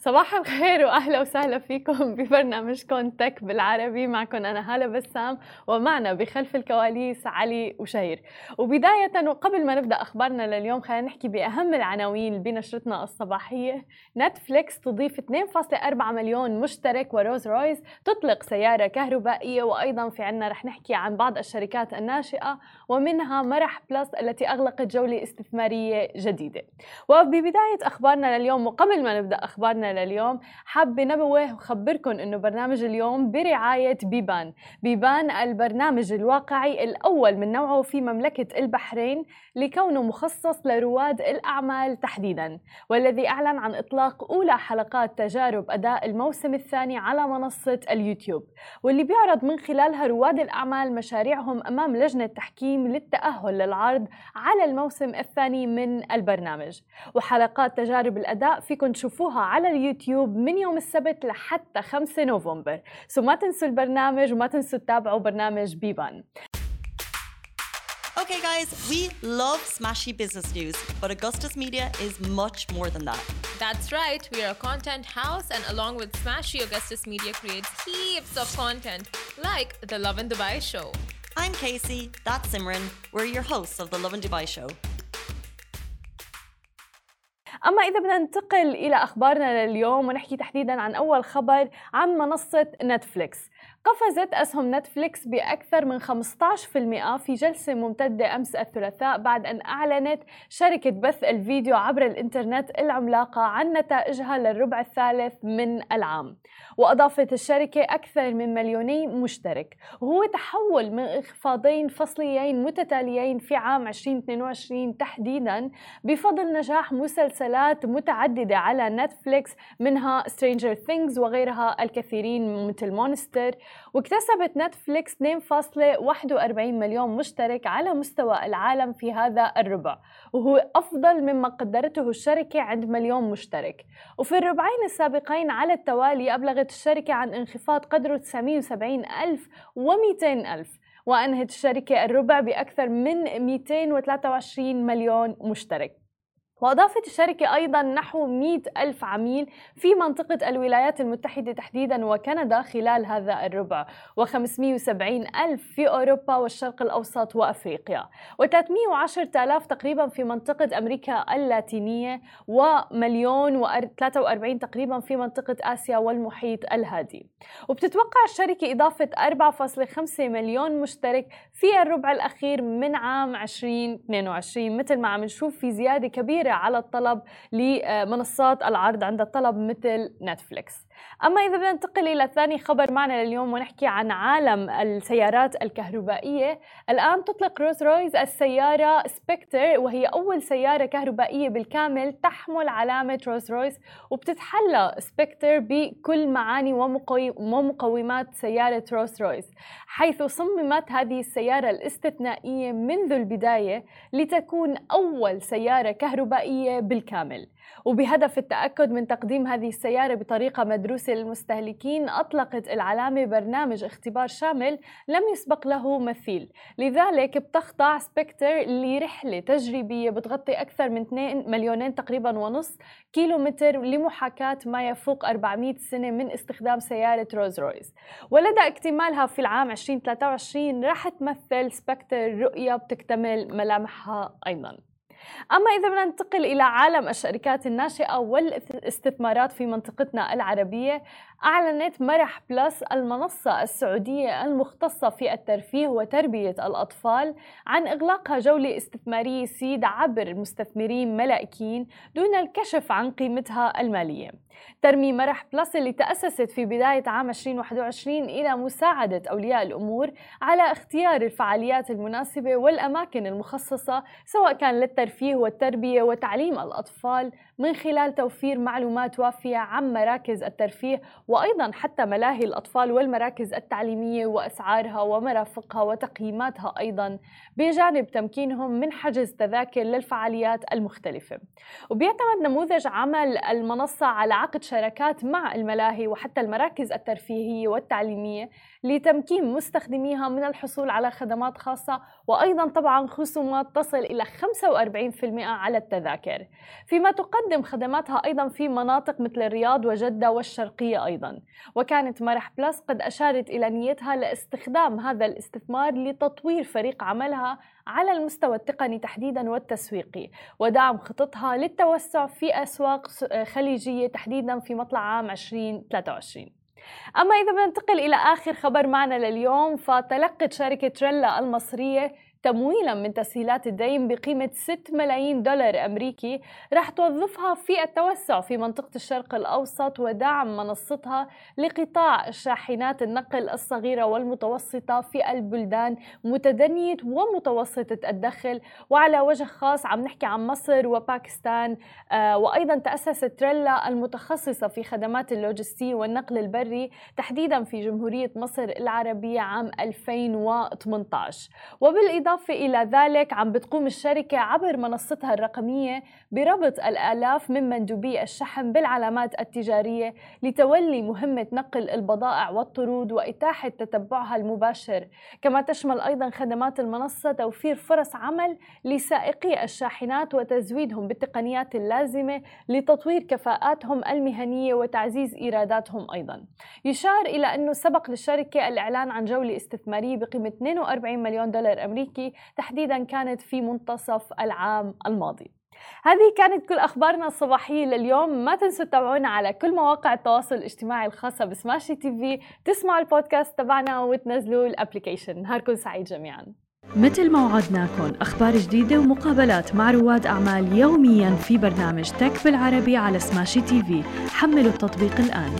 صباح الخير وأهلا وسهلا فيكم ببرنامجكم تك بالعربي. معكم أنا هالة بسام ومعنا بخلف الكواليس علي وشهير. وبداية وقبل ما نبدأ أخبارنا لليوم خلينا نحكي بأهم العناوين بنشرتنا الصباحية. نتفليكس تضيف 2.4 مليون مشترك ورولز رويس تطلق سيارة كهربائية. وأيضا في عنا رح نحكي عن بعض الشركات الناشئة ومنها مرح بلس التي أغلقت جولة استثمارية جديدة. وببداية أخبارنا لليوم وقبل ما نبدأ أخبارنا لليوم. حابة نوه وخبركم إنه برنامج اليوم برعاية بيبان. بيبان البرنامج الواقعي الأول من نوعه في مملكة البحرين لكونه مخصص لرواد الأعمال تحديدا والذي أعلن عن إطلاق أولى حلقات تجارب أداء الموسم الثاني على منصة اليوتيوب. واللي بيعرض من خلالها رواد الأعمال مشاريعهم أمام لجنة تحكيم للتأهل للعرض على الموسم الثاني من البرنامج. وحلقات تجارب الأداء فيكم تشوفوها على اليوتيوب من يوم السبت لحتى 5 نوفمبر سو ما تنسوا البرنامج وما تنسوا تتابعوا برنامج بيبان Okay, guys, we love smashy business news, but Augustus Media is much more than that. That's right, we are a content house, and along with Smashy, Augustus Media creates heaps of content, like the Love in Dubai show. I'm Casey, that's Simran. We're your hosts of the Love in Dubai show. أما إذا بدنا ننتقل إلى أخبارنا لليوم ونحكي تحديدا عن أول خبر عن منصة نتفليكس قفزت أسهم نتفليكس بأكثر من 15% في جلسة ممتدة أمس الثلاثاء بعد أن أعلنت شركة بث الفيديو عبر الإنترنت العملاقة عن نتائجها للربع الثالث من العام. وأضافت الشركة أكثر من مليوني مشترك. وهو تحول من انخفاضين فصليين متتاليين في عام 2022 تحديدا بفضل نجاح مسلسلات متعددة على نتفليكس منها Stranger Things وغيرها الكثيرين مثل مونستر واكتسبت نتفليكس 2.41 مليون مشترك على مستوى العالم في هذا الربع وهو أفضل مما قدرته الشركة عند مليون مشترك. وفي الربعين السابقين على التوالي أبلغت الشركة عن انخفاض قدره 970 ألف و200 ألف وأنهت الشركة الربع بأكثر من 223 مليون مشترك. وأضافت الشركة أيضا نحو 100 ألف عميل في منطقة الولايات المتحدة تحديدا وكندا خلال هذا الربع و570 ألف في أوروبا والشرق الأوسط وأفريقيا. و310 آلاف تقريبا في منطقة أمريكا اللاتينية ومليون و43 تقريبا في منطقة آسيا والمحيط الهادي. وبتتوقع الشركة إضافة 4.5 مليون مشترك في الربع الأخير من عام 2022 مثل ما عم نشوف في زيادة كبيرة على الطلب لمنصات العرض عند الطلب مثل نتفليكس. أما إذا بدنا ننتقل إلى ثاني خبر معنا لليوم ونحكي عن عالم السيارات الكهربائية. الآن تطلق رولز رويس السيارة سبكتر وهي أول سيارة كهربائية بالكامل تحمل علامة رولز رويس وبتتحلى سبكتر بكل معاني ومقومات سيارة رولز رويس حيث صممت هذه السيارة الاستثنائية منذ البداية لتكون أول سيارة كهربائية بالكامل. وبهدف التأكد من تقديم هذه السيارة بطريقة مدروسة للمستهلكين أطلقت العلامة برنامج اختبار شامل لم يسبق له مثيل. لذلك بتخضع سبكتر لرحلة تجريبية بتغطي أكثر من 2 مليونين تقريبا ونص كيلومتر لمحاكاة ما يفوق 400 سنة من استخدام سيارة رولز رويس ولدى اكتمالها في العام 2023 راح تمثل سبكتر رؤية بتكتمل ملامحها أيضاً. أما إذا بدنا ننتقل إلى عالم الشركات الناشئة والاستثمارات في منطقتنا العربية أعلنت مرح بلس المنصة السعودية المختصة في الترفيه وتربية الأطفال عن إغلاقها جولة استثمارية seed عبر مستثمرين ملائكيين دون الكشف عن قيمتها المالية. ترمي مرح بلس اللي تأسست في بداية عام 2021 إلى مساعدة أولياء الأمور على اختيار الفعاليات المناسبة والأماكن المخصصة سواء كان للترفيه والتربية وتعليم الأطفال من خلال توفير معلومات وافية عن مراكز الترفيه وأيضا حتى ملاهي الأطفال والمراكز التعليمية وأسعارها ومرافقها وتقييماتها أيضا بجانب تمكينهم من حجز تذاكر للفعاليات المختلفة. وبيعتمد نموذج عمل المنصة على عقد شراكات مع الملاهي وحتى المراكز الترفيهية والتعليمية لتمكين مستخدميها من الحصول على خدمات خاصة وأيضا طبعا خصومات تصل إلى 45% على التذاكر. فيما تقدم خدماتها أيضا في مناطق مثل الرياض وجدة والشرقية أيضا. وكانت مرح بلس قد أشارت إلى نيتها لاستخدام هذا الاستثمار لتطوير فريق عملها على المستوى التقني تحديدا والتسويقي. ودعم خططها للتوسع في أسواق خليجية تحديدا في مطلع عام 2023 أما إذا بننتقل إلى آخر خبر معنا لليوم فتلقت شركة تريلا المصرية تمويلا من تسهيلات الدين بقيمة 6 ملايين دولار أمريكي رح توظفها في التوسع في منطقة الشرق الأوسط ودعم منصتها لقطاع شاحنات النقل الصغيرة والمتوسطة في البلدان متدنية ومتوسطة الدخل. وعلى وجه خاص عم نحكي عن مصر وباكستان آه وأيضا تأسست تريلا المتخصصة في خدمات اللوجستية والنقل البري تحديدا في جمهورية مصر العربية عام 2018 وبالإضافة بالإضافة إلى ذلك عم بتقوم الشركة عبر منصتها الرقمية بربط الآلاف من مندوبي الشحن بالعلامات التجارية لتولي مهمة نقل البضائع والطرود وإتاحة تتبعها المباشر. كما تشمل أيضا خدمات المنصة توفير فرص عمل لسائقي الشاحنات وتزويدهم بالتقنيات اللازمة لتطوير كفاءاتهم المهنية وتعزيز إيراداتهم أيضا. يشار إلى أنه سبق للشركة الإعلان عن جولة استثمارية بقيمة 42 مليون دولار أمريكي الأمريكي تحديدا كانت في منتصف العام الماضي. هذه كانت كل أخبارنا الصباحية لليوم. ما تنسوا تتابعونا على كل مواقع التواصل الاجتماعي الخاصة ب Smashi TV. تسمعوا البودكاست تبعنا وتنزلوا ال application. نهاركم سعيد جميعاً. مثل ما وعدناكم أخبار جديدة ومقابلات مع رواد أعمال يوميا في برنامج Tech بالعربي على Smashi TV. حملوا التطبيق الآن.